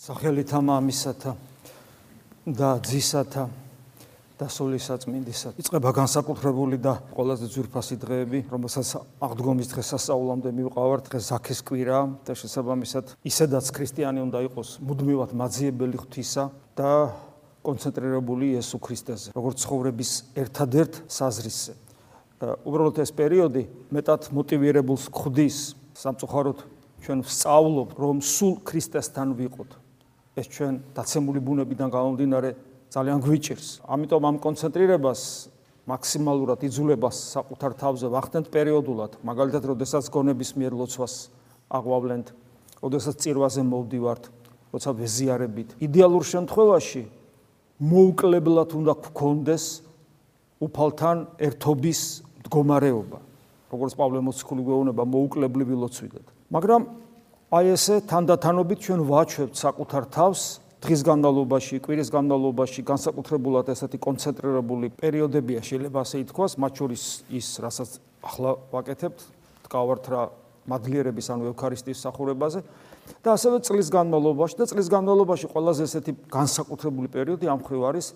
სახელითა მამისათა და ძისათა და სულისაწმინდისა. იწყება განსაკუთრებული და ყველაზე ძვირფასი დღეები, რომელსაც აღდგომის დღეს სასაულამდე მივყავართ, დღეს ზაქეს კვირა და შესაბამისად ისედაც ქრისტიანი უნდა იყოს მუდმივად მაძიებელი ღვთისა და კონცენტრირებული იესო ქრისტეზე, როგორც ცხოვრების ერთადერთ საზრისზე. უბრალოდ ეს პერიოდი მეტად მოტივირებულს ხვდის სამწუხაროდ ჩვენ ვსწავლობ რომ სულ ქრისტესთან ვიყოთ ეს ჩვენ დაცემული ბუნებიდან გამომდინარე ძალიან გვიჭირს. ამიტომ ამ კონცენტრირებას მაქსიმალურად იძულებას საკუთარ თავზე ვახდენთ პერიოდულად, მაგალითად, როდესაც გონების მიერ ლოცვას აღვავლენთ, როდესაც წირვაზე მოვდივართ, როცა ვეზიარებით. იდეალურ შემთხვევაში მოუკლებლად უნდა გქონდეს უფალთან ერთობის მდგომარეობა. როგორც პავლე მოციქული გვეუბნება, მოუკლებლივი ლოცვიდეთ. მაგრამ აი ესე თანდათანობით ჩვენ ვაჩვევთ საკუთარ თავს დღის განმავლობაში, კვირის განმავლობაში განსაკუთრებულად ესეთი კონცენტრირებული პერიოდებია შეიძლება ასე ითქვას, მათ შორის ის, რასაც ახლა ვაკეთებთ, დგავართ რა მადლიერების ანუ ევქარისტიის სახურებაზე. და ასევე წლის განმავლობაში და წლის განმავლობაში ყველაზე ესეთი განსაკუთრებული პერიოდი ამ ხრივ არის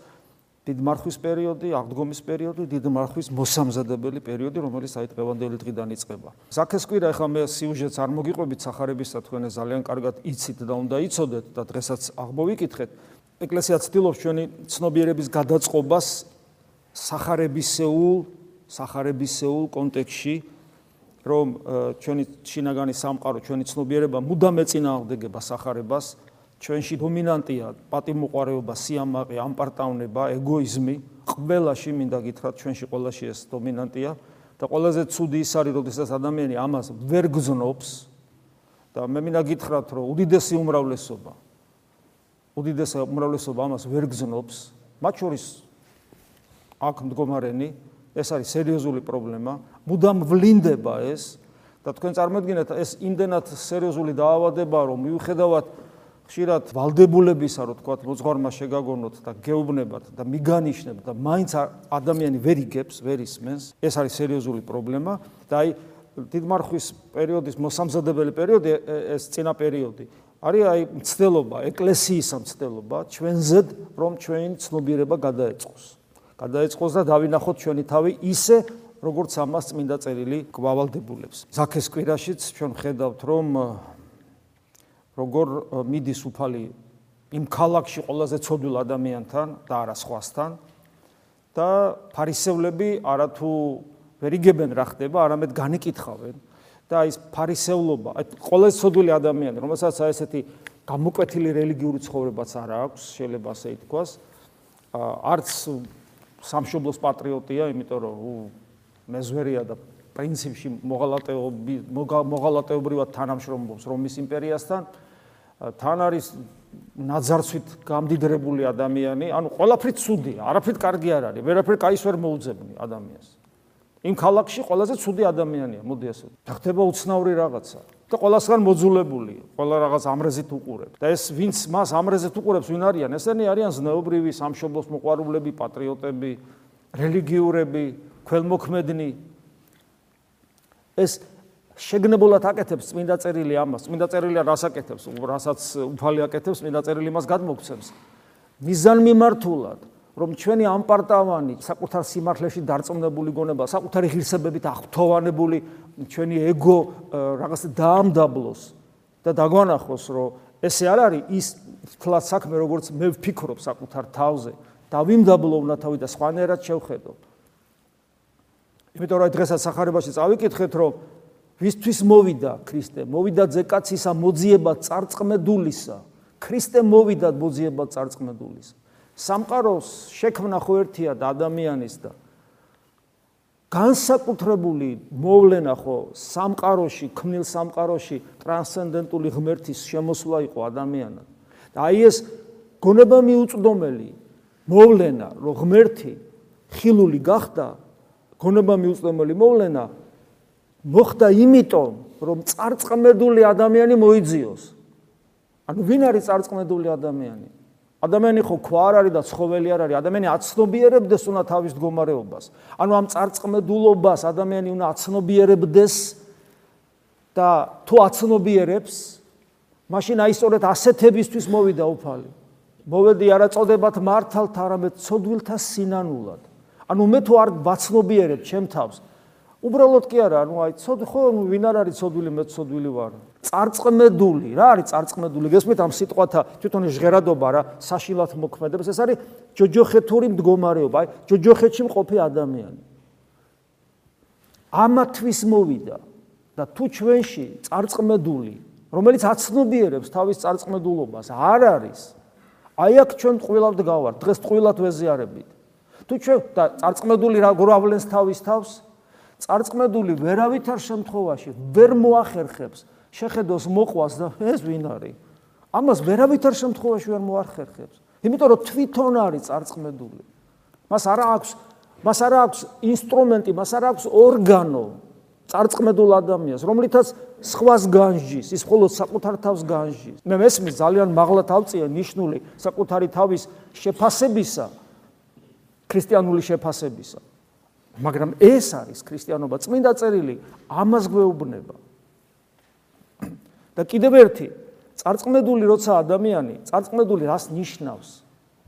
დიდმარხვის პერიოდი, აღდგომის პერიოდი, დიდმარხვის მოსამზადებელი პერიოდი, რომელიც აი დღევანდელი დღიდან იწყება. ზაქესკვირა ახლა მე სიუჟეტს არ მოგიყვებით სახარებისა თქვენ ძალიან კარგად იცით და უნდა იცოდეთ და დღესაც აღმოვიკითხეთ. ეკლესია ცდილობს ჩვენი ცნობიერების გადაწყობას სახარებისეულ სახარებისეულ კონტექსში რომ ჩვენი შინაგანი სამყარო, ჩვენი ცნობიერება მუდამ ეწინააღმდეგება სახარებას ჩვენში დომინანტია პატიმოყარეობა, სიამაყე, ამპარტავნება, ეგოიზმი. ყველაში მინდა გითხრათ, ჩვენში ყველაში ეს დომინანტია და ყველაზე ცუდი ის არის, როდესაც ადამიანი ამას ვერ გზნობს. და მე მინდა გითხრათ, რომ უდიდესი უმრავლესობა უდიდესი უმრავლესობა ამას ვერ გზნობს, მათ შორის აქ მდგომარენი, ეს არის სერიოზული პრობლემა, მუდამ ვლინდება ეს და თქვენ წარმოიდგინეთ ეს იმდენად სერიოზული დაავადება, რომ მიუხედავად ხშირად ვალდებულებისა, რო თქვა, მოძღვარმა შეგაგონოთ და გეუბნებათ და მიგანიშნებთ და მაინც ადამიანი ვერ იგებს, ვერ ისმენს, ეს არის სერიოზული პრობლემა და აი დიდმარხვის პერიოდის მოსამზადებელი პერიოდი ეს წინა პერიოდი არის აი მცდელობა, ეკლესიის მცდელობა ჩვენზე, რომ ჩვენი ცნობიერება გადაეწყოს. გადაეწყოს და დავინახოთ ჩვენი თავი ისე, როგორც ამას წმინდა წერილი გვავალდებულებს. ზაქეს კვირაშიც ჩვენ ხედავთ, რომ როგორ მიდის უფალი იმ ქალაქში ყველაზე ცოდვილ ადამიანთან და არა სხვასთან და ფარისევლები არათუ ვერ იგებენ რა ხდება, არამედ განიკითხავენ და ის ფარისევლობა, ყველაზე ცოდვილი ადამიანი, რომელსაც აი ესეთი გამოკვეთილი რელიგიური ცხოვრებაც არ აქვს, შეიძლება ასე ითქვას, არც სამშობლოს პატრიოტია, იმიტომ რომ მეზვერია და პრინციპში მოღალატეობრივად თანამშრომლობს რომის იმპერიასთან თან არის ნაძარცვით გამდიდრებული ადამიანი, ანუ ყველაფრით ცუდი, არაფრით კარგი არ არის, ვერაფერ кайს ვერ მოუძებნი ადამიანს. იმ ქალაქში ყველაზე ცუდი ადამიანია, მოდი ასე. და ხდება უცნაური რაღაცა და ყველასგან მოძულებული, ყველა რაღაც ამრეზით უყურებს. და ეს ვინც მას ამრეზით უყურებს, ვინ არიან? ესენი არიან ზნეობრივი სამშობლოს მოყვარულები, პატრიოტები, რელიგიურები, ქველმოქმედნი. ეს შეგნებულად აკეთებს წმინდა წერილი ამას. წმინდა წერილი რას აკეთებს? რასაც უფალი აკეთებს, წმინდა წერილი მას გადმოგცემს. მიზანმიმართულად, რომ ჩვენი ამპარტავანი, საკუთარ სიმართლეში დარწმუნებული გონება, საკუთარი ღირსებებით აღფრთოვანებული ჩვენი ეგო რაღაც დაამდაბლოს და დაგვანახოს, რომ ესე არ არის ის თლაც საქმე, როგორც მე ვფიქრობ საკუთარ თავზე და ვიმდაბლო უნდა თავი და სხვანაირად შევხედო. იმიტომ რომ დღესაც სახარებაში წავიკითხეთ, რომ ვისთვის მოვიდა ქრისტე? მოვიდა ზეკაცისა მოძიება წარწმედულისა. ქრისტე მოვიდა მოძიება წარწმედულისა. სამყაროს შექმნა ხო ერთია და ადამიანის და განსაკუთრებული მოვლენა ხო სამყაროში, ქმნილ სამყაროში ტრანსცენდენტული ღმერთის შემოსვლა იყო ადამიანად. და აი ეს გონება მიუწვდომელი მოვლენა, რომ ღმერთი ხილული გახდა, გონება მიუწვდომელი მოვლენა მოხდა იმიტომ, რომ წარწმედული ადამიანი მოიძიოს. ანუ ვინ არის წარწმედული ადამიანი? ადამიანი ხო ქვა არ არის და ცხოველი არ არის, ადამიანი აცნობიერებდეს უნდა თავის მდგომარეობას. ანუ ამ წარწმედულობას ადამიანი უნდა აცნობიერებდეს და თუ აცნობიერებს, მაშინ აი სწორედ ასეთებისთვის მოვიდა უფალი. მოვედი არა წოდებათ მართალთ, არამედ ცოდვილთა სინანულად. ანუ მე თუ არ ვაცნობიერებ ჩემ თავს, უბრალოდ კი არა, ანუ აი ცოდ ხო ვინ არ არის ცოდვილი, მე ცოდვილი ვარ. წარწმედული, რა არის წარწმედული? გესმით ამ სიტყვათა თვითონ ჟღერადობა რა, საშილად მოქმედებს, ეს არის ჯოჯოხეთური მდგომარეობა, აი ჯოჯოხეთში მყოფი ადამიანი. ამათვის მოვიდა და თუ ჩვენში წარწმედული, რომელიც აცნობიერებს თავის წარწმედულობას, არ არის. აი აქ ჩვენ ტყვილად გავართ, დღეს ტყვილად ვეზიარებით. თუ ჩვენ და წარწმედული რა გრავლენს თავის თავს? წარწმედული ვერავითარ შემთხვევაში ვერ მოახერხებს შეხედოს მოყვას და ეს ვინ არის? ამას ვერავითარ შემთხვევაში ვერ მოახერხებს. იმიტომ რომ თვითონ არის წარწმედული. მას არ აქვს მას არ აქვს ინსტრუმენტი, მას არ აქვს ორგანო წარწმედულ ადამიანს, რომლითაც სხვას განჯის, ის მხოლოდ საკუთარ თავს განჯის. მე მესმის ძალიან მაღლა თავწია ნიშნული საკუთარი თავის შეფასებისა, ქრისტიანული შეფასებისა. მაგრამ ეს არის ქრისტიანობა, წმინდა წერილი ამას გვეუბნება. და კიდევ ერთი, წარწმედული როცა ადამიანი, წარწმედული რას ნიშნავს?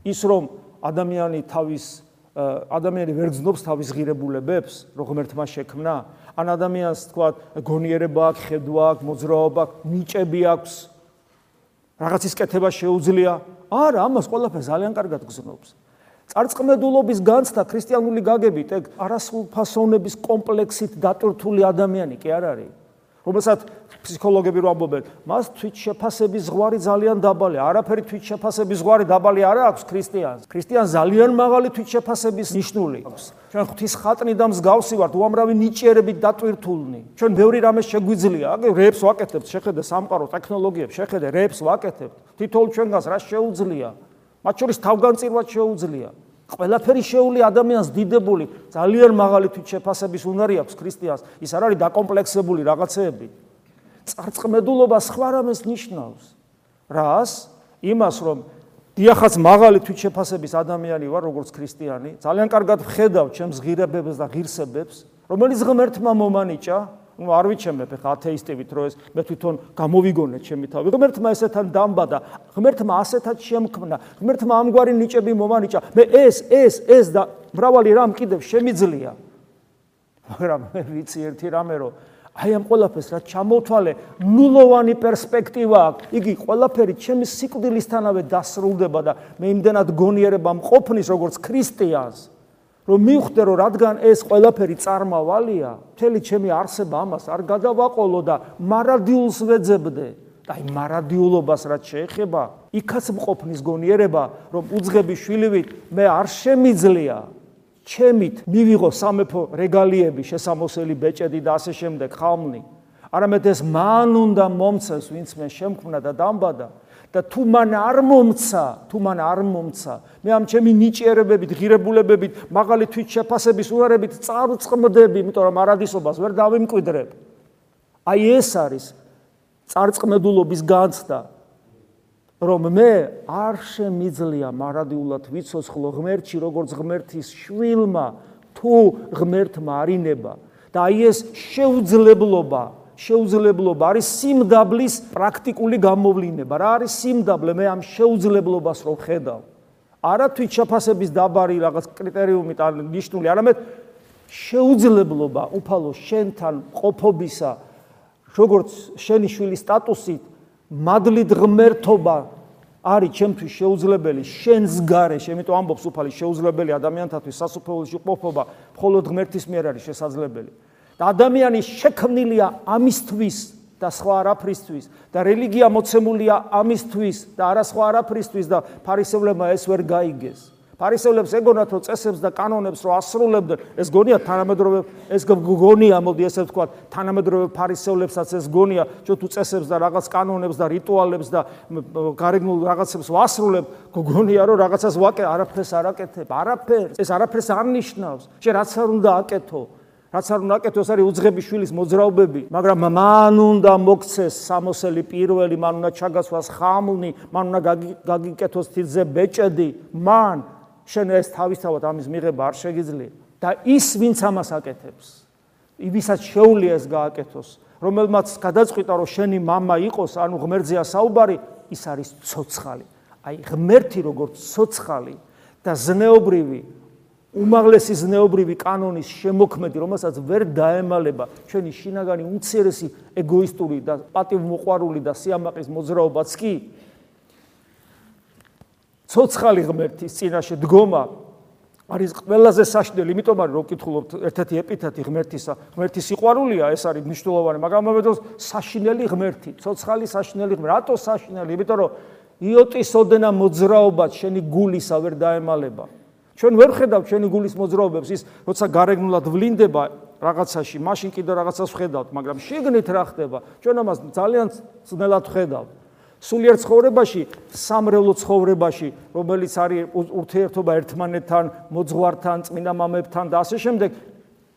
ის რომ ადამიანი თავის ადამიანი ვერ გძნობს თავის ღირებულებებს, რო ღმერთმა შექმნა, ან ადამიანს თქვა გონიერება აქვს, ხედვა აქვს, მოძრაობა აქვს, ნიჭები აქვს. რაღაცის კეთება შეუძლია? არა, ამას ყველაფერს ძალიან კარგად გძნობს. წარწყმედულობის განცდა ქრისტიანული გაგებით, ეგ არასრულფასოვნების კომპლექსით დატვირთული ადამიანი კი არ არის? რომელსაც ფსიქოლოგები რო ამბობენ, მას თვით შეფასების ზღვარი ძალიან დაბალია. არაფერი თვით შეფასების ზღვარი დაბალი არ აქვს ქრისტიანს. ქრისტიანს ძალიან მაღალი თვით შეფასების ნიშნული აქვს. ჩვენ ღვთის ხატნი და მსგავსი ვართ, უამრავი ნიჭიერებით დატვირთულნი. ჩვენ ბევრი რამე შეგვიძლია. აგე რეებს ვაკეთებთ, შეხედე სამყარო ტექნოლოგიებს, შეხედე რეებს ვაკეთებთ. თითოეულ ჩვენგანს რა შეუძლია? მათ შორის თავგანწირვა შეუძლია. ყველაფერი შეული ადამიანს დიდებული, ძალიან მაღალი თვითშეფასების უნარი აქვს ქრისტიანს. ის არ არის დაკომპლექსებული რაღაცეები. წარწმედულობა სხვა რამეს ნიშნავს. რას? იმას, რომ დიახაც მაღალი თვითშეფასების ადამიანი ვარ, როგორც ქრისტიანი, ძალიან კარგად ვხედავ ჩემს ღირებებს და ღირსებებს, რომელიც ღმერთმა მომანიჭა, ну არ ვიცემებ ხა ათეისტებით რომ ეს მე თვითონ გამოვიგონე ჩემი თავი. ღმერთმა ესეთან დამბადა ღმერთმა ასეთად შემქმნა ღმერთმა ამგვარი ნიჭები მომანიჭა. მე ეს ეს ეს და მრავალი რამ კიდევ შემიძლია. მაგრამ მე ვიცი ერთი რამე რომ აი ამ ყველაფერს რა ჩამოთვალე ნულოვანი პერსპექტივა აქვს. იგი ყველაფერი ჩემი სიკვდილისთანავე დასრულდება და მე იმდენად გონიერება მყოფნის როგორც ქრისტიანს რომ მივხვდე რომ რადგან ეს ყველაფერი წარმავალია, მთელი ჩემი არსება ამას არ გადავაყოლო და მარადიულს ვეძებდე. აი მარადიულობას რაც შეეხება, იქაც მყოფნის გონიერება, რომ უძღები შვილივით მე არ შემიძლია ჩემით მივიღო სამეფო რეგალიები, შესამოსელი ბეჭედი და ასე შემდეგ ხალმნი. არამედ ეს მან უნდა მომცეს, ვინც მე შემქმნა და დამბადა. და თუ მან არ მომცა, თუ მან არ მომცა, მე ამ ჩემი ნიჭიერებებით, ღირებულებებით, მაღალი თვით შეფასების უარებით წარწმდები, იმიტომ რომ არადისობას ვერ დავიმკვიდრებ. აი ეს არის წარწმედულობის განცდა, რომ მე არ შემიძლია მარადიულად ვიცოცხლო ღმერთში, როგორც ღმერთის შვილმა, თუ ღმერთმა არინება და აი ეს შეუძლებლობა შეუძლებლობა არის სიმდაბლის პრაქტიკული გამოვლინება. რა არის სიმდაბლე? მე ამ შეუძლებლობას რო ხედავ. არა თვით შეფასების დაბარი რაღაც კრიტერიუმი და ნიშნული, არამედ შეუძლებლობა უფალო შენთან ყოფობისა, როგორც შენი შვილის სტატუსით, მადლით ღმერთობა არის ჩემთვის შეუძლებელი შენს გარეშე, იმიტომ ამბობს უფალი შეუძლებელი ადამიანთათვის სასופველში ყოფობა მხოლოდ ღმერთის მიერ არის შესაძლებელი. და ადამიანი შექმნილია ამისთვის და სხვა არაფრისთვის და რელიგია მოცემულია ამისთვის და არა სხვა არაფრისთვის და ფარისევლებმა ეს ვერ გაიგეს. ფარისევლებს ეგონათ რომ წესებს და კანონებს რო ასრულებდნენ, ეს გონია თანამედროვე ეს გონია, მოდი ესე ვთქვა, თანამედროვე ფარისევლებსაც ეს გონია, ჩვენ თუ წესებს და რაღაც კანონებს და რიტუალებს და გარეგნულ რაღაცებს ვასრულებ, გონია რომ რაღაცას ვაკე, არაფერს არ აკეთებ, არაფერს. ეს არაფერს არ ნიშნავს. შენ რაც არ უნდა აკეთო, რაც არ უნდა აკეთოს არის უძღების შვილის მოძრაობები, მაგრამ მან უნდა მოქცეს სამოსელი პირველი, მან უნდა ჩაგასვას ხამლნი, მან უნდა გაგიკეთოს თიძე ბეჭედი, მან შენ ეს თავისთავად ამის მიღება არ შეგიძლია და ის ვინც ამას აკეთებს, ვისაც შეუძლია ეს გააკეთოს, რომელმაც გადაწყვიტა რომ შენი мама იყოს, ანუ ღმერთზეა საუბარი, ის არის ცოცხალი. აი ღმერთი როგორც ცოცხალი და ზნეობრივი უმაღლესი ზნეობრივი კანონის შემოქმედი, რომელსაც ვერ დაემალება ჩვენი შინაგანი უცერესი ეგოისტური და პატივმოყვარული და სიამაყის მოძრაობაც კი ცოცხალი ღმერთის წინაშე დგომა არის ყველაზე საშნელი, იმიტომ რომ ვკითხულობთ ერთ-ერთი ეპითეტი ღმერთისა, ღმერთის სიყვარულია, ეს არის მნიშვნელოვანი, მაგრამ მომედოს საშნელი ღმერთი, ცოცხალი საშნელი ღმერთი, რატო საშნელი? იმიტომ რომ იოტის ოდენა მოძრაობა შენი გულისა ვერ დაემალება. ჩვენ ვერ ხედავთ ჩვენი გულის მოძრაობებს ის როცა გარეგნულად ვლინდება რაღაცაში, მაშინ კიდე რაღაცას ხედავთ, მაგრამ შეგნით რა ხდება? ჩვენ ამას ძალიან ძნელად ხედავთ. სულიერ ცხოვრებაში, სამრევლო ცხოვრებაში, რომელიც არის ურთიერთობა ერთმანეთთან, მოძღვართან, წმინდა მამებთან და ასე შემდეგ,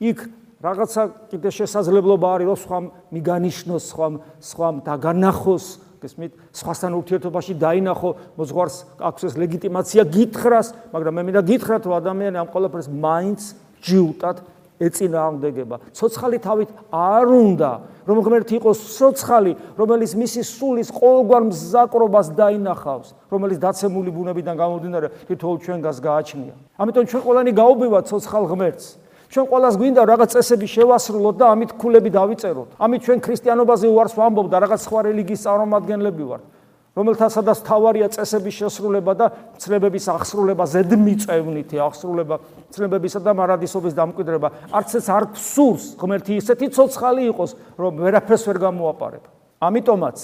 იქ რაღაცა კიდე შესაძლებლობა არის, რომ სხვა მიგანიშნოს, სხვა სხვა დაგანახოს, გესმით, სხვასთან ურთიერთობაში დაინახო, მოძღვარს აქვს ეს ლეგიტიმაცია გითხრას, მაგრამ მე მინდა გითხრათ, რომ ადამიანი ამ ყველაფერს მაინც ჯიუტად ეწინააღმდეგება. ცოცხალი თავით არ უნდა, რომ ღმერთი იყოს ცოცხალი, რომელიც მისი სულის ყოველგვარ მზაკრობას დაინახავს, რომელიც დაცემული ბუნებიდან გამომდინარე თითოეულ ჩვენგანს გააჩნია. ამიტომ ჩვენ ყველანი გაუბივათ ცოცხალ ღმერთს. ჩვენ ყოველას გვინდა რაღაც წესები შევასრულოთ და ამით ქულები დავიწეროთ. ამით ჩვენ ქრისტიანობაზე უარს ვამბობ და რაღაც სხვა რელიგიის წარმომადგენლები ვართ. რომელთაცადაც თავარია წესების შესრულება და ცნებების აღსრულება ზედმიწევნითი აღსრულება ცნებებისა და მარადისობის დამკვიდრება არც ეს არ ფსურს ღმერთი ისეთი ცოცხალი იყოს რომ ვერაფერს ვერ გამოაპარებ ამიტომაც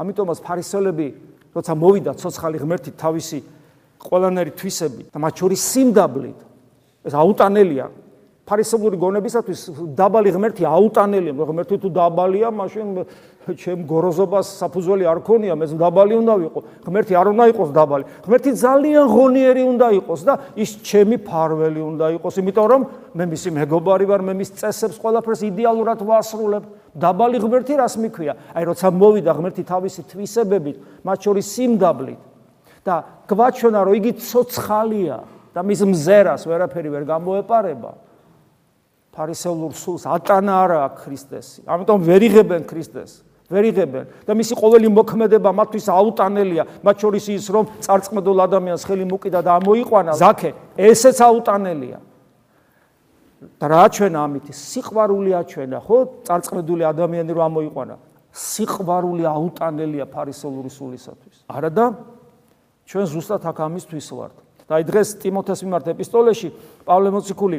ამიტომაც ფარისელები როცა მოვიდა ცოცხალი ღმერთი თავისი ყველანაირი თვისები და მათ შორის სიმდაბლით ეს აუტანელია ფარისებური გონებისათვის დაბალი ღმერთი აუტანელია ღმერთი თუ დაბალია მაშინ ჩემ გოროზობას საფუძველი არ ქონია, მე დაბალი უნდა ვიყო. ღმერთი არ უნდა იყოს დაბალი. ღმერთი ძალიან ღონიერი უნდა იყოს და ის ჩემი ფარველი უნდა იყოს, იმიტომ რომ მე მისი მეგობარი ვარ, მე მის წესებს ყველაფერს იდეალურად ვასრულებ. დაბალი ღმერთი რას მიქვია? აი როცა მოვიდა ღმერთი თავისი თვისებებით, მათ შორის სიმდაბლით და გვაჩვენა რომ იგი ცოცხალია და მის მზერას ვერაფერი ვერ გამოეპარება. ფარისეულურ სულს. ატანა არა აქვს ქრისტესი. ამიტომ ვერ იღებენ ქრისტეს. ვერ იღებენ და მისი ყოველი მოქმედება მათთვის აუტანელია. მათ შორის ის რომ წარწმედულ ადამიანს ხელი მოკიდა და ამოიყვანა ზაქე. ესეც აუტანელია. და რა ჩვენა ამით სიყვარული აჩვენა ხო? წარწმედული ადამიანი რომ ამოიყვანა. სიყვარული აუტანელია ფარისეულური სულისათვის. არა და? ჩვენ ზუსტად აქ ამისთვის ვართ. და აი დღეს ტიმოთეს მიმართ ეპისტოლეში პავლე მოციქული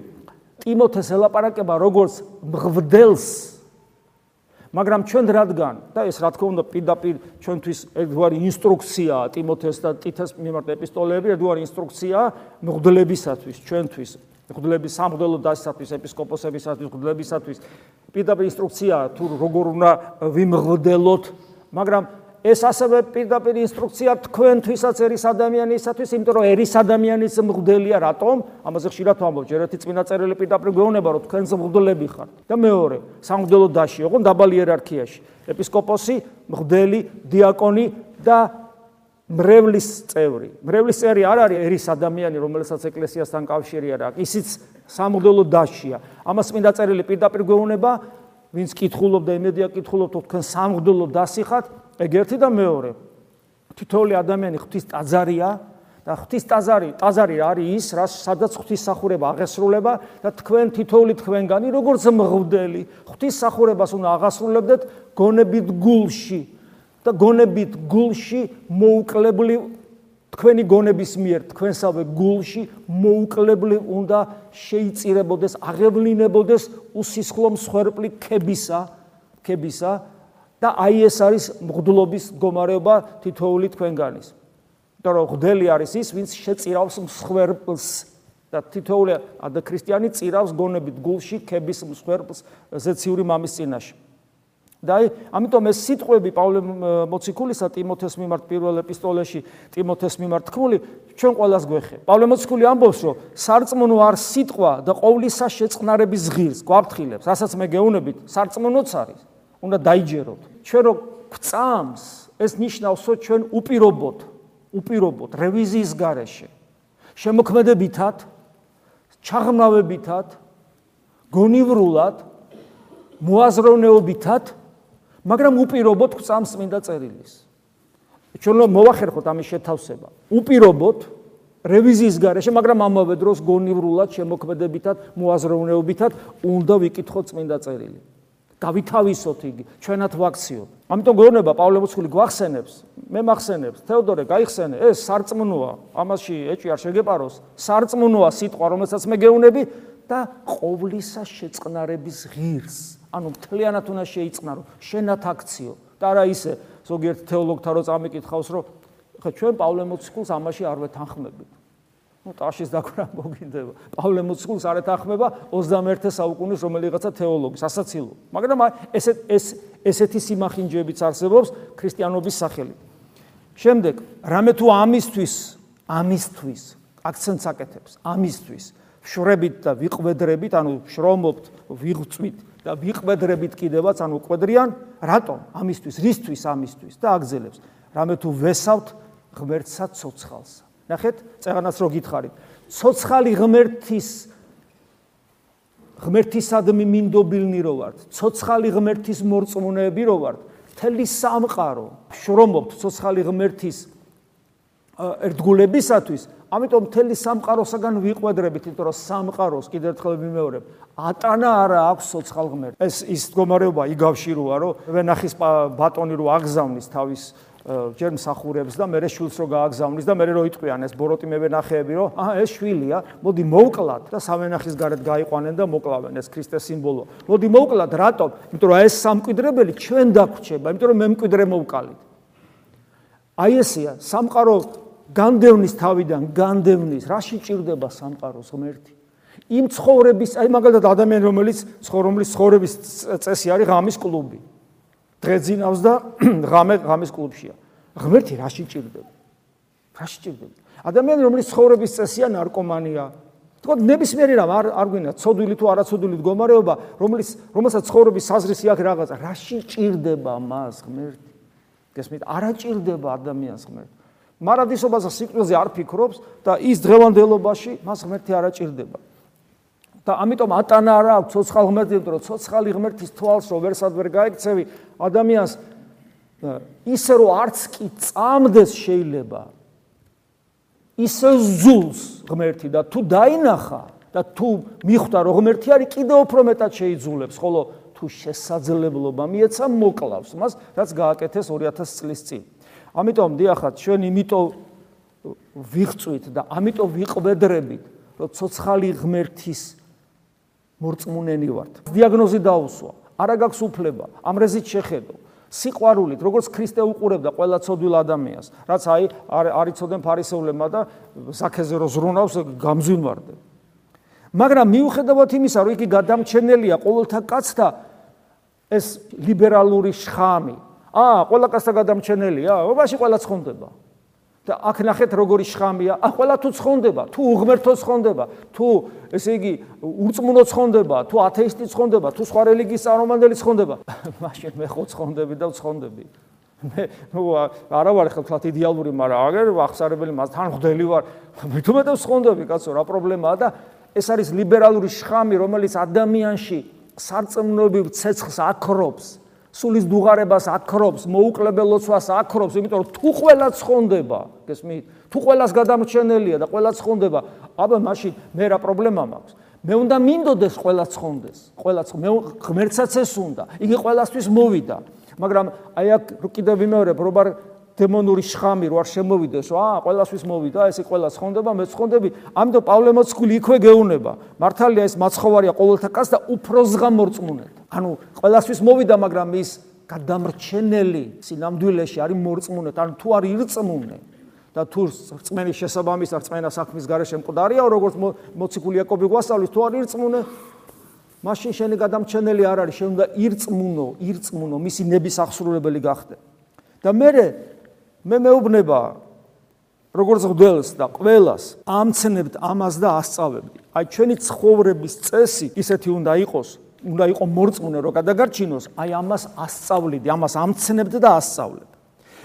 ტიმოთეს ელაპარაკება როგორც მღვდელს. მაგრამ ჩვენ რადგან და ეს რა თქმა უნდა პირდაპირ ჩვენთვის ერთგვარი ინსტრუქციაა ტიმოთეს და ტიტეს მიმართ ეპისტოლეები ერთგვარი ინსტრუქციაა მღვდლებისათვის ჩვენთვის მღვდლების სამღვდელო დასისათვის ეპისკოპოსებისათვის მღვდლებისათვის. პირდაპირ ინსტრუქციაა თუ როგორ უნდა ვიმღვდელოთ მაგრამ ეს ასევე პირდაპირ ინსტრუქცია თქვენთვისაც ერის ადამიანისათვის, იმიტომ რომ ერის ადამიანის მღვდელია რატომ? ამაზე ხშირად ვამბობ, ერთი წმინდა წერილი პირდაპირ გვეუბნება, რომ თქვენს მღვდლები ხართ. და მეორე, სამღვდელო დაში, ოღონ დაბალი იერარქიაში. ეპისკოპოსი, მღვდელი, დიაკონი და მრევლის წევრი. მრევლის წევრი არ არის ერის ადამიანი, რომელსაც ეკლესიასთან კავშირი არ აქვს. ისიც სამღვდელო დაშია. ამას წმინდა წერილი პირდაპირ გვეუბნება, ვინც კითხულობდა, იმედია კითხულობთ, თქვენ სამღვდელო დასი ხართ. ეგ ერთი და მეორე. თითოეული ადამიანი ღვთის ტაძარია და ღვთის ტაძარი ტაძარი არის ის რაც სადაც ღვთის სახურება აღესრულება და თქვენ თითოეული თქვენგანი როგორც მღვდელი ღვთის სახურებას უნდა აღასრულებდეთ გონებით გულში და გონებით გულში მოუკლებლი თქვენი გონების მიერ თქვენსავე გულში მოუკლებლი უნდა შეიწირებოდეს აღევლინებოდეს უსისხლო მსხვერპლი ქებისა ქებისა და აი ეს არის მღვდლობის მდგომარეობა თითოეული თქვენგანის. იმიტომ რომ მღვდელი არის ის, ვინც შეწირავს მსხვერპლს და თითოეული ადა ქრისტიანი წირავს გონებით გულში ქების მსხვერპლს ზეციური მამის წინაშე. და აი ამიტომ ეს სიტყვები პავლე მოციქულისა ტიმოთეს მიმართ პირველ ეპისტოლეში ტიმოთეს მიმართ თქმული ჩვენ ყოველას გვეხება. პავლე მოციქული ამბობს, რომ სარწმუნო არ სიტყვა და ყოვლისა შეწყნარების ღირს გვაფრთხილებს, რასაც მე გეუბნებით, სარწმუნოც არის. უნდა დაიჯეროთ. ჩვენ რო გვწამს, ეს ნიშნავს, რომ ჩვენ უპირობოთ, უპირობოთ რევიზიის გარეშე. შემოქმედებითად, ჩაღმავებითად, გონივრულად, მოაზროვნეობითად მაგრამ უპირობოდ გვწამს წმინდა წერილის. ჩვენ რომ მოვახერხოთ ამის შეთავსება, უპირობოდ რევიზიის გარეშე, მაგრამ ამავე დროს გონივრულად შემოქმედებითად, მოაზროვნეობითად უნდა ვიკითხოთ წმინდა წერილი. გავითავისოთ იგი, ჩვენათ ვაქციოთ. ამიტომ გეუბნება პავლე მოციქული გვახსენებს, მე მახსენებს, თეოდორე, გაიხსენე, ეს სარწმუნოა, ამაში ეჭვი არ შეგეპაროს, სარწმუნოა სიტყვა, რომელსაც მე გეუნები და ყოვლისა შეწყნარების ღირს. ანუ მთლიანად უნდა შეიწყნარო, შენათ აქციო და არა ისე ზოგიერთ თეოლოგთა რო წამიკითხავს, რომ ხა ჩვენ პავლე მოციქულს ამაში არ ვეთანხმებით. Ну ტაშის დაკვრა მოგინდება. პავლე მოციქულს არ ეთანხმება 21 საუკუნის რომელიღაცა თეოლოგის ასაცილო. მაგრამ ესე ეს ესეთი სიმახინჯეებიც არსებობს ქრისტიანობის სახელით. შემდეგ, რამე თუ ამისთვის, ამისთვის აქცენტს აკეთებს, ამისთვის შრებით და ვიყვედრებით, ანუ შრომობთ, ვიღწვით და ვიყვედრებით კიდევაც, ანუ ყვედრიან, რატომ? ამისთვის, რისთვის ამისთვის და აგზელებს. რამე თუ ვესავთ ღმერთსა ცოცხალსა. ნახეთ, წეღანას რო გითხარით. ცოცხალი ღმერთის ღმერთისადმი მინდობილნი რო ვართ, ცოცხალი ღმერთის მორწმუნეები რო ვართ, მთელი სამყარო შრომობთ ცოცხალი ღმერთის ერთგულებისათვის, ამიტომ მთელი სამყაროსაგან ვიყვედრებით, იმიტომ რომ სამყაროს კიდევ ერთხელ ვიმეორებ, ატანა არა აქვს ცოცხალ ღმერთს. ეს ის მდგომარეობა იგავში როა, რომ ვენახის ბატონი რო აგზავნის თავის ჯერ მსახურებს და მერე შვილს რო გააგზავნის და მერე რო იტყვიან ეს ბოროტიმები ნახეები რომ აა ეს შვილია მოდი მოვკლათ და სამენახის გარეთ გაიყვანენ და მოკლავენ ეს ქრისტეს სიმბოლო. მოდი მოვკლათ რატომ? იმიტომ რომ ეს სამკვიდრებელი ჩვენ დაგვრჩება იმიტომ რომ მე მკვიდრე მოვკალით. აი ესია სამყარო განდევნის თავიდან განდევნის რაში ჭირდება სამყაროს ღმერთი იმ ცხოვრების აი მაგალითად ადამიანი რომელიც ცხოვრობის ცხოვრების წესი არის ღამის კლუბი დღეძინავს და ღამე ღამის კლუბშია. ღმერთი რა შეჭirdება? რა შეჭirdება? ადამიანი რომლის ცხოვრების წესია ნარკომანია. თქო ნებისმიერი რამ არ არ გვინდა ცოდვილი თუ არაცოდვილი მდგომარეობა, რომლის რომელსაც ცხოვრების საზრისი აქვს რაღაცა, რა შეჭirdება მას ღმერთი? გესმით? არა ჭirdება ადამიანს ღმერთი. მარადისობაზე სიკვდილზე არ ფიქრობს და ის დღევანდელობაში მას ღმერთი არა ჭirdება. და ამიტომ ატანა არა აქვს ცოცხალ ღმერთი, იმიტომ რომ ცოცხალი ღმერთის თვალს რო ვერსად ვერ გაიქცევი ადამიანს ისე რომ არც კი წამდეს შეიძლება ისე ზულს ღმერთი და თუ დაინახა და თუ მიხვდა რომ ღმერთი არის კიდევ უფრო მეტად შეიძულებს, ხოლო თუ შესაძლებლობა მიეცა მოკლავს მას, რაც გააკეთეს 2000 წლის წინ. ამიტომ დიახაც ჩვენ იმიტომ ვიღწვით და ამიტომ ვიყვედრებით, რომ ცოცხალი ღმერთის მორწმუნენი ვართ. დიაგნოზი დაუსვა. არა გაქვს უფლება ამ რეზით შეხედო. სიყვარულით, როგორც ქრისტე უყურებდა ყველა ცოდვილ ადამიანს, რაც აი არიცოდენ ფარისეულებმა და ზაქეზე რო ზრუნავს გამზვინვარდნენ. მაგრამ მიუხედავად იმისა, რომ იგი გადამჩენელია ყოველთა კაცთა ეს ლიბერალური შხამი. აა, ყველა კაცთა გადამჩენელია, ობაში ყველა ცხონდება. და აქ ნახეთ როგორი შხამია. ა ყველა თუ ცხონდება, თუ უღმერთო ცხონდება, თუ ესე იგი ურწმუნო ცხონდება, თუ ათეისტი ცხონდება, თუ სხვა რელიგიის წარმომადგენელი ცხონდება, მაშინ მე ხო ცხონდები და ცხონდები. მე ნუ არა ვარ ხო თქვათ იდეალური, მაგრამ აგერ ახსარებელი მას თან ხვდელი ვარ. მithumetab ცხონდები, კაცო, რა პრობლემაა და ეს არის ლიბერალური შხამი, რომელიც ადამიანში სარწმუნოებრივ ცეცხლს აქრობს. სულის დუღარებას აკრობს, მოუკლებელოცვას აკრობს, იმიტომ რომ თუ ყველა ცხონდება, გესმით? თუ ყველას გადამრჩენელია და ყველა ცხონდება, აბა მაშინ მე რა პრობლემა მაქვს? მე უნდა მინდოდეს ყველა ცხონდეს, ყველა მე ღმერთსაც ეს უნდა. იგი ყველასთვის მოვიდა. მაგრამ აი აქ კიდევ ვიმეორებ, რობარ დემონური შხამი რო არ შემოვიდეს, აა, ყველასთვის მოვიდა, ესე ყველა ცხონდება, მე ცხონდები. ამიტომ პავლე მოციქული იქვე გეუნება. მართალია ეს მაცხოვარია ყოველთა კაც და უფრო ზღამორწმუნეთ. ანუ ყველასთვის მოვიდა, მაგრამ ის გადამრჩენელი სინამდვილეში არის მორწმუნეთ, ანუ თუ არ ირწმუნე და თუ რწმენის შესაბამის არ რწმენა საქმის გარეშე მკვდარია, როგორც მოციქული იაკობი გვასწავლის, თუ არ ირწმუნე მაშინ შენი გადამრჩენელი არ არის, შენ უნდა ირწმუნო, ირწმუნო, მისი ნების აღსრულებელი გახდე. და მე მე მეუბნება როგორც ღვდელს და ყველას ამცნებთ ამას და ასწავლებთ. აი ჩვენი ცხოვრების წესი ისეთი უნდა იყოს, უნდა იყოს მორწმუნე რომ გადაგარჩინოს, აი ამას ასწავლიდი, ამას ამცნებთ და ასწავლებ.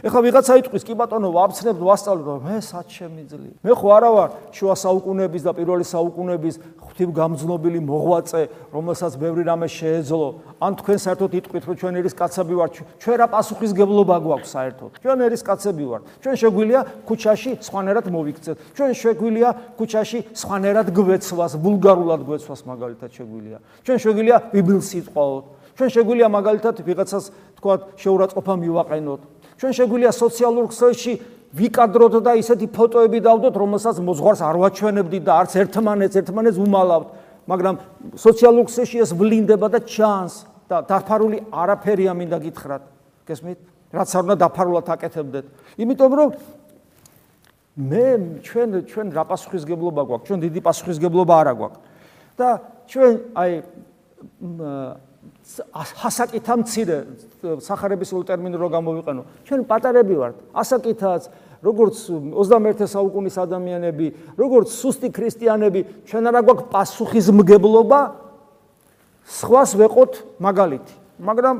ეხლა ვიღაცა იტყვის, კი ბატონო, ვაფცნებ, ვასწავლებ, მე სად შემიძლია? მე ხო არა ვარ შუა საუკუნეების და პირველი საუკუნეების ღვთივგამძლობილი მოღვაწე, რომელსაც ბევრი რამე შეეძლო. ან თქვენ საერთოდ იტყვით, რომ ჩვენ ერის კაცები ვართ, ჩვენ რა პასუხისგებლობა გვაქვს საერთოდ? ჩვენ ერის კაცები ვართ. ჩვენ შეგვიძლია ქუჩაში სხვანაირად მოვიქცეთ. ჩვენ შეგვიძლია ქუჩაში სხვანაირად გვეცვას, ბულგარულად გვეცვას მაგალითად შეგვიძლია. ჩვენ შეგვიძლია ბიბლს იტყოთ. ჩვენ შეგვიძლია მაგალითად ვიღაცას თქვა შეურაცხყოფა მივაყენოთ. ჩვენ შეგვიძლია სოციალურ ქსელში ვიკადროთ და ისეთი ფოტოები დავდოთ, რომელსაც მოძღვარს არ ვაჩვენებდით და არც ერთმანეთს ერთმანეთს უმალავთ, მაგრამ სოციალურ ქსელში ეს ვლინდება და ჩანს და დაფარული არაფერია მინდა გითხრათ. გესმით? რაც არ უნდა დაფარულად აკეთებდეთ. იმიტომ რომ მე ჩვენ ჩვენ რა პასუხისგებლობა გვაქვს? ჩვენ დიდი პასუხისგებლობა არა გვაქვს. და ჩვენ აი ასაკითა მცირე სახარებისული ტერმინი რო გამოვიყენო. ჩვენ პატარები ვართ. ასაკითაც როგორც 21 საუკუნის ადამიანები, როგორც სუსტი ქრისტიანები, ჩვენ არა გვაქვს პასუხისმგებლობა სხვას ვეყოთ მაგალითი. მაგრამ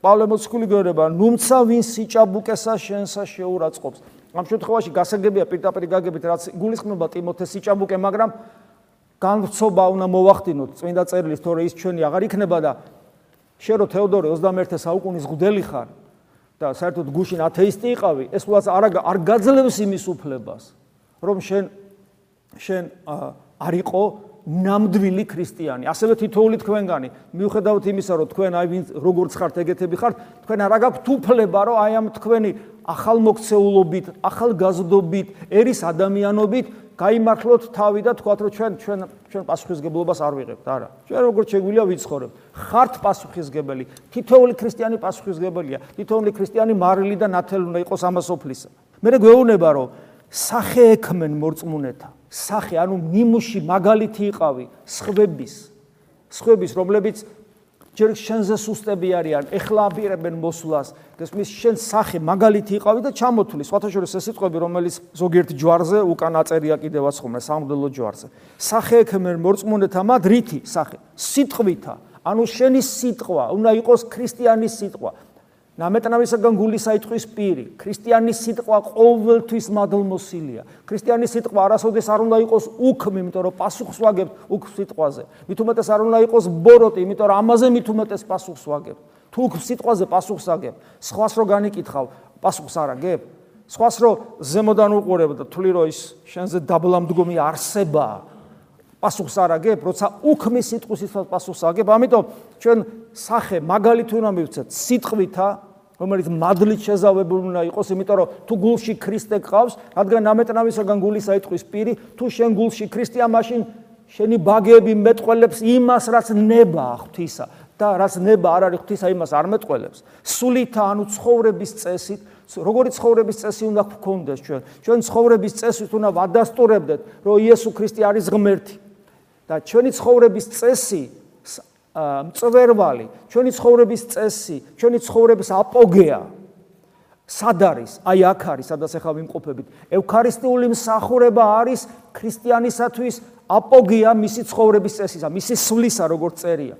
პავლე მოციქული გვერდება, ნუმცა ვინ სიჭაბუკესა შენსა შეურაცხყოფს. ამ შემთხვევაში გასაგებია პირდაპირ გაგებით რაც გულისხმობა ტიმოთეს სიჭაბუკე, მაგრამ განცობა უნდა მოვახდინოთ წმინდა წერილის თორე ის ჩვენი აღარ იქნება და შენ რო თეოდორე 21 საუკუნის ღდელი ხარ და საერთოდ გუშინ ათეისტი იყავი, ეს უაც არ არ გაძლევს იმის უფლებას, რომ შენ შენ არისო ნამდვილი ქრისტიანი. ასევე თითოეული თქვენგანი, მიუხედავად იმისა, რომ თქვენ აი ვინ როგორც ხართ ეგეთები ხართ, თქვენ არ აგაქვთ უფლება, რომ აი ამ თქვენი ახალმოქცეულობით, ახალგაზრდობით, ერის ადამიანობით გაიმართლოთ თავი და თქვათ რომ ჩვენ ჩვენ ჩვენ პასუხისგებლობას არ ვიღებთ, არა. ჩვენ როგორც შეგვიძლია ვიცხოვრებთ. ხართ პასუხისგებელი. თითოეული ქრისტიანი პასუხისგებელია. თითოეული ქრისტიანი მარილი და ნათელი უნდა იყოს ამას ოფლისა. მე გვეუბნება რომ სახე ექმენ მორწმუნეთა. სახე, ანუ ნიმუში მაგალითი იყავი სხვების. სხვების, რომლებიც ჯერ შენზე სუსტები არიან, ეხლა აპირებენ მოსვლას, გესმის შენ სახე მაგალითი იყავი და ჩამოთვლი. სხვათა შორის ეს სიტყვები, რომელიც ზოგიერთ ჯვარზე უკან აწერია კიდევაც ხოლმე სამღვდელო ჯვარზე. სახე ექმენ მორწმუნეთა მათ რითი სახე? სიტყვითა. ანუ შენი სიტყვა უნდა იყოს ქრისტიანის სიტყვა. ნამეტნავისაგან გული საიტყვის პირი. ქრისტიანის სიტყვა ყოველთვის მადლმოსილია. ქრისტიანის სიტყვა არასოდეს არ უნდა იყოს უქმი, იმიტომ რომ პასუხს ვაგებთ უქ სიტყვაზე. მით უმეტეს არ უნდა იყოს ბოროტი, იმიტომ რომ ამაზე მით უმეტეს პასუხს ვაგებთ. თუ უქ სიტყვაზე პასუხს აგებ, სხვას რო განიკითხავ, პასუხს არ აგებ. სხვას რო ზემოდან უყურებ და თვლი რომ ის შენზე დაბლამდგომი არსებაა. პასუხს არ აგებ, როცა უქმი სიტყვისითაც პასუხს აგებ, ამიტომ ჩვენ სახე მაგალითი უნდა მივცეთ სიტყვითა რომელიც მადლით შეზავებული უნდა იყოს, იმიტომ რომ თუ გულში ქრისტე გყავს, რადგან ნამეტნავისაგან გული საიტყვის პირი, თუ შენ გულში ქრისტეა, მაშინ შენი ბაგეები მეტყველებს იმას, რაც ნება ღვთისა და რაც ნება არ არის ღვთისა, იმას არ მეტყველებს. სულითა, ანუ ცხოვრების წესით, როგორი ცხოვრების წესი უნდა გქონდეს ჩვენ? ჩვენ ცხოვრების წესით უნდა ვადასტურებდეთ, რომ იესო ქრისტე არის ღმერთი. და ჩვენი ცხოვრების წესი მწვერვალი, ჩვენი ცხოვრების წესი, ჩვენი ცხოვრების აპოგეა სად არის? აი აქ არის, სადაც ახლა ვიმყოფებით. ევქარისტიული მსახურება არის ქრისტიანისათვის აპოგეა მისი ცხოვრების წესისა, მისი სვლისა, როგორც წერია.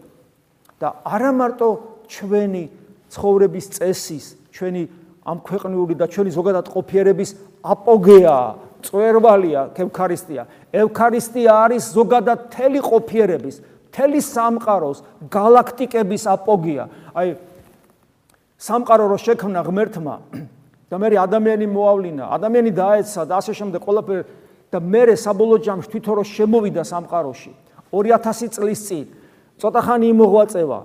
და არა მარტო ჩვენი ცხოვრების წესის, ჩვენი ამ ქვეყნიური და ჩვენი ზოგადად ყოფიერების აპოგეა, წვერვალია ევქარისტია. ევქარისტია არის ზოგადად თელი ყოფიერების მთელი სამყაროს galaktikების აპოგია. აი სამყარო რო შექმნა ღმერთმა და მე ადამიანი მოავლინა, ადამიანი დაეცა და ასე შემდეგ ყველაფერი და მე საბოლოო ჯამში თვითონ რო შემოვიდა სამყაროში 2000 წლის წინ ცოტა ხანი იმოღვაწევა.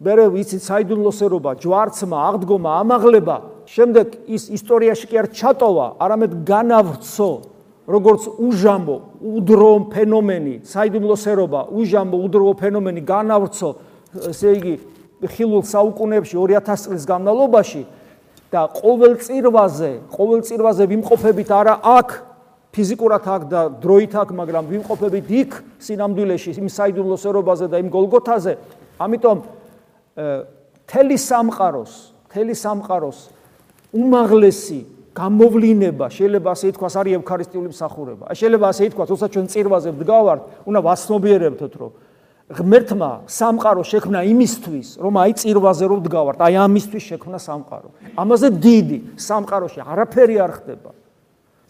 მე ვიცით საიდუმლოსერობა, ჯვარცმა, აღდგომა, ამაღლება, შემდეგ ის ისტორიაში კი არ ჩატოვა, არამედ განავრცო როგორც უჟამო, უდრო ფენომენი, საიდუმლოსერობა, უჟამო, უდრო ფენომენი განავრცო, ესე იგი, ხილულ საუკუნეებში 2000 წლის განმავლობაში და ყოველ წირვაზე, ყოველ წირვაზე ვიმყოფებით არა აქ ფიზიკურად აქ და დროით აქ, მაგრამ ვიმყოფებით იქ სინამდვილეში, იმ საიდუმლოსერობაზე და იმ გოლგოთაზე. ამიტომ თელი სამყაროს, თელი სამყაროს უმაღლესი გამოვლინება შეიძლება ასე ითქვას არის ევქარისტიული მსახურება. აი შეიძლება ასე ითქვას, თორსა ჩვენ წირვაზე ვდგავართ, უნდა ვასნობიერებთოთ, რომ ღმერთმა სამყარო შექმნა იმისთვის, რომ აი წირვაზე რომ დგავართ, აი ამისთვის შექმნა სამყარო. ამაზე დიდი სამყაროში არაფერი არ ხდება.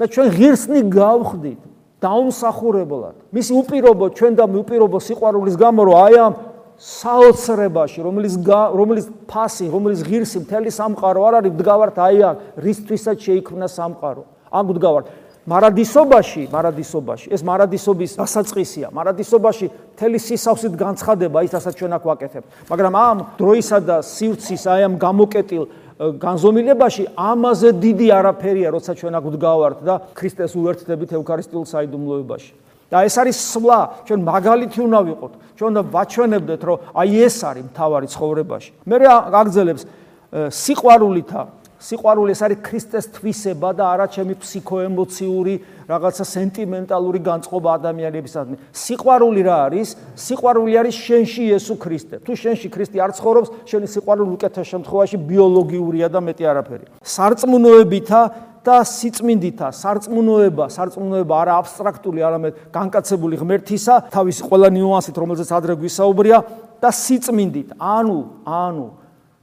და ჩვენ ღირსნი გავხდით დაუმსახურებლად. მისი უპირობო ჩვენ და უპირობო სიყვარულის გამო რომ აი ამ საოცრებაში, რომელიც რომელიც ფასი, რომელიც ღირსი მთელი სამყარო არ არის, დგავართ აი ამ რისთვისაც შეიქმნა სამყარო. ამ დგავართ მარადისობაში, მარადისობაში, ეს მარადისობის დასაწყისია. მარადისობაში მთელი სისავსით განცხადება ის, რასაც ჩვენ აქ ვაკეთებთ. მაგრამ ამ დროისა და სივრცის აი ამ გამოკეტილ განზომილებაში ამაზე დიდი არაფერია, როცა ჩვენ აქ ვდგავართ და ქრისტეს უერთდებით ევქარისტიულ საიდუმლოებაში. და ეს არის სვლა, ჩვენ მაგალითი უნდა ვიყოთ. ჩვენ უნდა ვაჩვენებდეთ, რომ აი ეს არის მთავარი ცხოვრებაში. მე აგძელებს სიყვარულითა სიყვარული ეს არის ქრისტეს თვისება და არა ჩემი ფსიქოემოციური რაღაცა სენტიმენტალური განწყობა ადამიანებისადმი. სიყვარული რა არის? სიყვარული არის შენში იესო ქრისტე. თუ შენში ქრისტე არ ცხოვრობს, შენი სიყვარული უკეთეს შემთხვევაში ბიოლოგიურია და მეტი არაფერი. სარწმუნოებითა და სიწმინდითა, სარწმუნოება, სარწმუნოება არა აბსტრაქტული, არამედ განკაცებული ღმერთისა, თავისი ყველა ნიუანსით, რომელზეც ადრე გვისაუბრია და სიწმინდით. ანუ, ანუ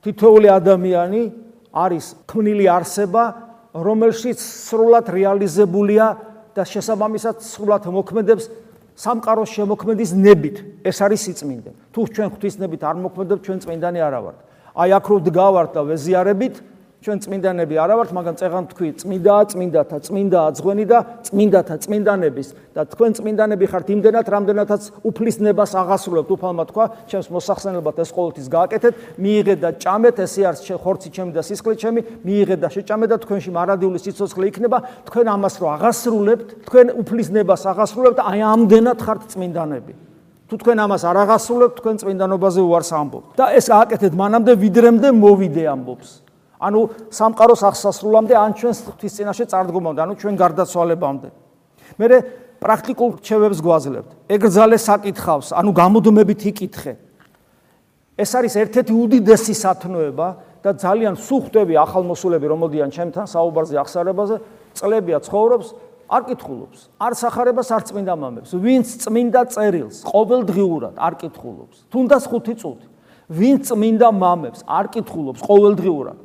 თითოეული ადამიანი არის ქმნილი არსება, რომელშიც სრულად რეალიზებულია და შესაბამისად სრულად მოქმედებს სამყაროს შემოქმედის ნებით. ეს არის სიწმინდე. თუ ჩვენ ღვთისნებით არ მოქმედებთ, ჩვენ წმინდანი არა ვართ. აი აქ რო დგავართ და ვეზიარებით, ჩვენ წმინდანები არა ვართ, მაგრამ წეღან თქვი, წმინდაა წმინდათა, წმინდაა ძღვენი და წმინდათა წმინდანების და თქვენ წმინდანები ხართ იმდენად, რამდენადაც უფლისნებას აღასრულებთ, უფალმა თქვა, ჩემს მოსახსენებლად ეს ყოველთვის გააკეთეთ, მიიღეთ და ჭამეთ, ესე არის ხორცი ჩემი და სისხლი ჩემი, მიიღეთ და შეჭამეთ და თქვენში მარადიული სიცოცხლე იქნება, თქვენ ამას რო აღასრულებთ, თქვენ უფლისნებას აღასრულებთ, აი ამდენად ხართ წმინდანები. თუ თქვენ ამას არ აღასრულებთ, თქვენ წმინდანობაზე უარს ამბობთ. და ეს გააკეთეთ მანამდე, ვიდრემდე მოვიდე ამბობს. ანუ სამყაროს აღსასრულამდე ან ჩვენ ღვთის წინაშე წარდგომამდე, ანუ ჩვენ გარდაცვალებამდე. მე პრაქტიკულ რჩევებს გვაძლევთ. ეგრძალე საკითხავს, ანუ გამოდმებით იკითხე. ეს არის ერთ-ერთი უდიდესი სათნოება და ძალიან სუხტები ახალმოსულები რომოდიან ჩემთან საუბარზე ახსარებაზე, წლებია ცხოვრობს, არ კითხულობს, არ სახარებას არ წმინდა მამებს, ვინც წმინდა წერილს ყოველდღიურად არ კითხულობს, თუნდაც ხუთი წუთი. ვინც წმინდა მამებს არ კითხულობს ყოველდღიურად,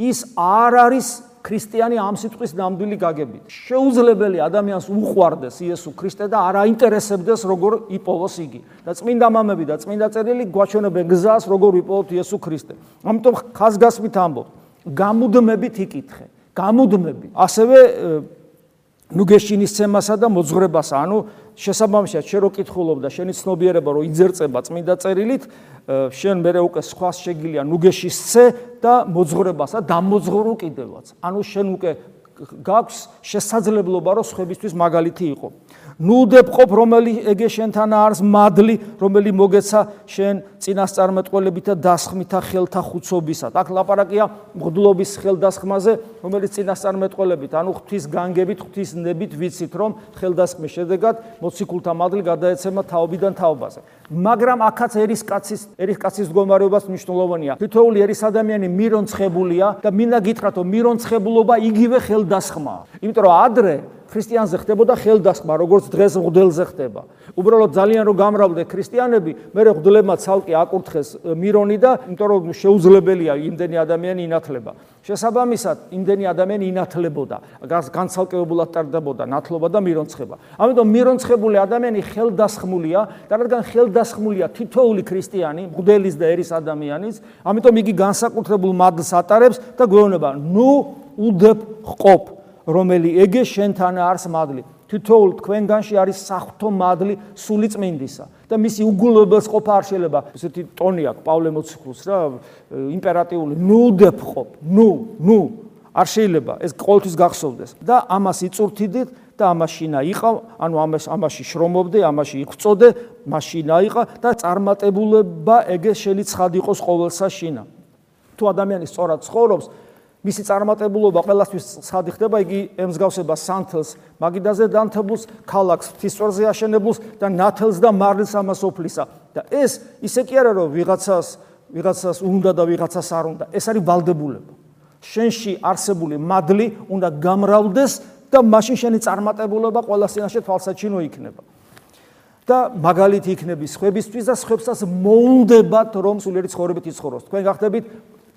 ის არ არის ქრისტიანი ამ სიტყვის ნამდვილი გაგებით. შეუძლებელი ადამიანს უყვარდეს იესო ქრისტე და არ აინტერესებდეს როგორ იპოვოს იგი. და წმინდა მამები და წმინდა წერილი გვაჩვენებენ გზას როგორ იპოვოთ იესო ქრისტე. ამიტომ ხაზგასმით ამბობ, გამუდმებით იკითხე. გამუდმები. ასევე ნუგეშინის ცემასა და მოძღრებას, ანუ შესაბამისად შენ რო კითხულობ და შენი ცნობიერება რო იძერწება წმინდა წერილით, შენ მე უკვე სხვა შეგილია ნუგეშის ცე და მოძღრებასა და მოძღრულ კიდევაც. ანუ შენ უკვე გაქვს შესაძლებლობა რომ სხვებისთვის მაგალითი იყო. ნუდებ ყოფ რომელი ეგე შენთან არის მადლი რომელი მოგეცა შენ წინასწარმეტყველებით და დასხმითა ხელთა ხუცობისა. აქ ლაპარაკია მღდლობის ხელდასხმაზე, რომელიც წინასწარმეტყველებით, ანუ ღვთის განგებით, ღვთის ნებით ვიცით, რომ ხელდასხმის შედეგად მოციქულთა მადლი გადაეცემა თაობიდან თაობაზე. მაგრამ აქაც ერის კაცის ერის კაცის მდგომარეობას მნიშვნელოვანია. თითოეული ერის ადამიანი მირონცხებულია და მინდა გითხრათ, რომ მირონცხებულობა იგივე ხელდასხმაა. იმიტომ რომ ადრე ქრისტიანზე ხდებოდა ხელდასხმა, როგორც დღეს მღვდელზე ხდება. უბრალოდ ძალიან რო გამრავლდნენ ქრისტიანები, მე მღვდლებმა ცალკე აკურთხეს მირონი და იმიტომ რომ შეუძლებელია იმდენი ადამიანი ინათლება. შესაბამისად, იმდენი ადამიანი ინათლებოდა, განცალკევებულად ტარდებოდა ნათლობა და მირონცხება. ამიტომ მირონცხებული ადამიანი ხელდასხმულია და რადგან ხელდასხმულია თითოეული ქრისტიანი, მღვდელის და ერის ადამიანის, ამიტომ იგი განსაკუთრებულ მადლს ატარებს და გვეუბნება: ნუ უდებ ხყოფ რომელი ეგე შენთან არის მადლი. თითოეულ თქვენგანში არის საფრთხო მადლი სული წმინდისა და მისი უგულებელს ყოფა არ შეიძლება. ესეთი ტონი აქვს პავლე მოციქულს რა იმპერატიული ნუდებ ყოფ. ნუ, ნუ არ შეიძლება ეს ყოველთვის გახსოვდეს და ამას იწურთიდით და ამაშინა იყავ, ანუ ამას ამაში შრომობდე, ამაში იხვწოდე, მაშინა იყა და წარმატებულება ეგე შელიცხად იყოს ყოველსა შინა. თუ ადამიანი სწორად ცხოვრობს, მისი წარმატებულობა ყველასთვის სადი ხდება, იგი ემსგავსება სანთელს, მაგიდაზე დანთებულს, ქალაქს, ფთისწორზე აშენებულს და ნათელს და მარილს ამას ოფლისა. და ეს ისე კი არა, რომ ვიღაცას ვიღაცას უნდა და ვიღაცას არ უნდა. ეს არის ვალდებულება. შენში არსებული მადლი უნდა გამრავლდეს და მაშინ შენი წარმატებულობა ყველას წინაშე თვალსაჩინო იქნება. და მაგალითი იქნების ხვებისთვის და ხვებსაც მოუნდებათ რომ სულიერი ცხოვრებით იცხოვროს. თქვენ გახდებით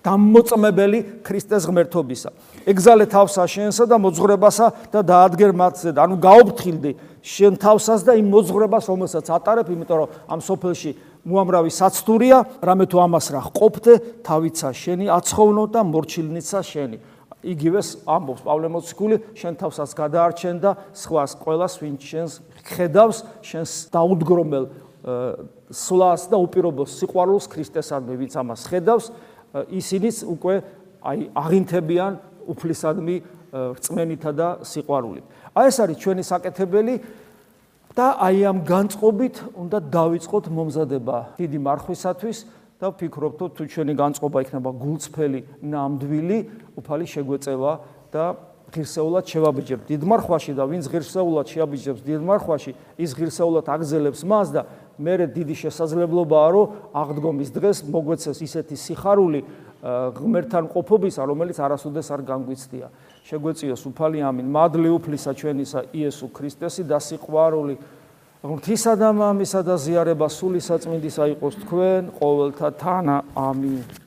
დამოწმებელი ქრისტეს ღმერთობისა. ეგზალე თავსა შენსა და მოძღვრებასა და დაადგერ მათზე და ანუ გაოფრთხილდი შენ თავსას და იმ მოძღვრებას რომელსაც ატარებ, იმიტომ რომ ამ სოფელში მოამრავი საცდურია, რამე თუ ამას რა ყოფდე, თავიცა შენი აცხოვნო და მორჩილნიცა შენი. იგივეს ამბობს პავლე მოციქული, შენ თავსაც გადაარჩენ და სხვას ყოველას ვინ შენს ხედავს, შენს დაუდგრომელ სლას და უპირობოს სიყვარულს ქრისტესადმი, ვინც ამას ხედავს, ისინიც უკვე აი აღინთებიან უფლისადმი რწმენითა და სიყვარულით. აი ეს არის ჩვენი საკეთებელი და აი ამ განწყობით უნდა დავიწყოთ მომზადება დიდი მარხვისათვის და ვფიქრობთ თუ ჩვენი განწყობა იქნება გულწრფელი, ნამდვილი, უფალი შეგვეწევა და ღირსეულად შევაბიჯებთ დიდ მარხვაში და ვინც ღირსეულად შეაბიჯებს დიდ მარხვაში, ის ღირსეულად აგზელებს მას და მე დიდი შესაძლებლობაა რომ აღდგომის დღეს მოგვეცეს ისეთი სიხარული ღმერთთან ყოფობისა რომელიც არასოდეს არ განგვიცდია. შეგვეციოს უფალი ამინ. მადლი უფლისა ჩვენისა იესო ქრისტესი და სიყვარული. ღმრთისა და მამისა და ზიარება სული საწმინდისა იყოს თქვენ ყოველთა თანა. ამინ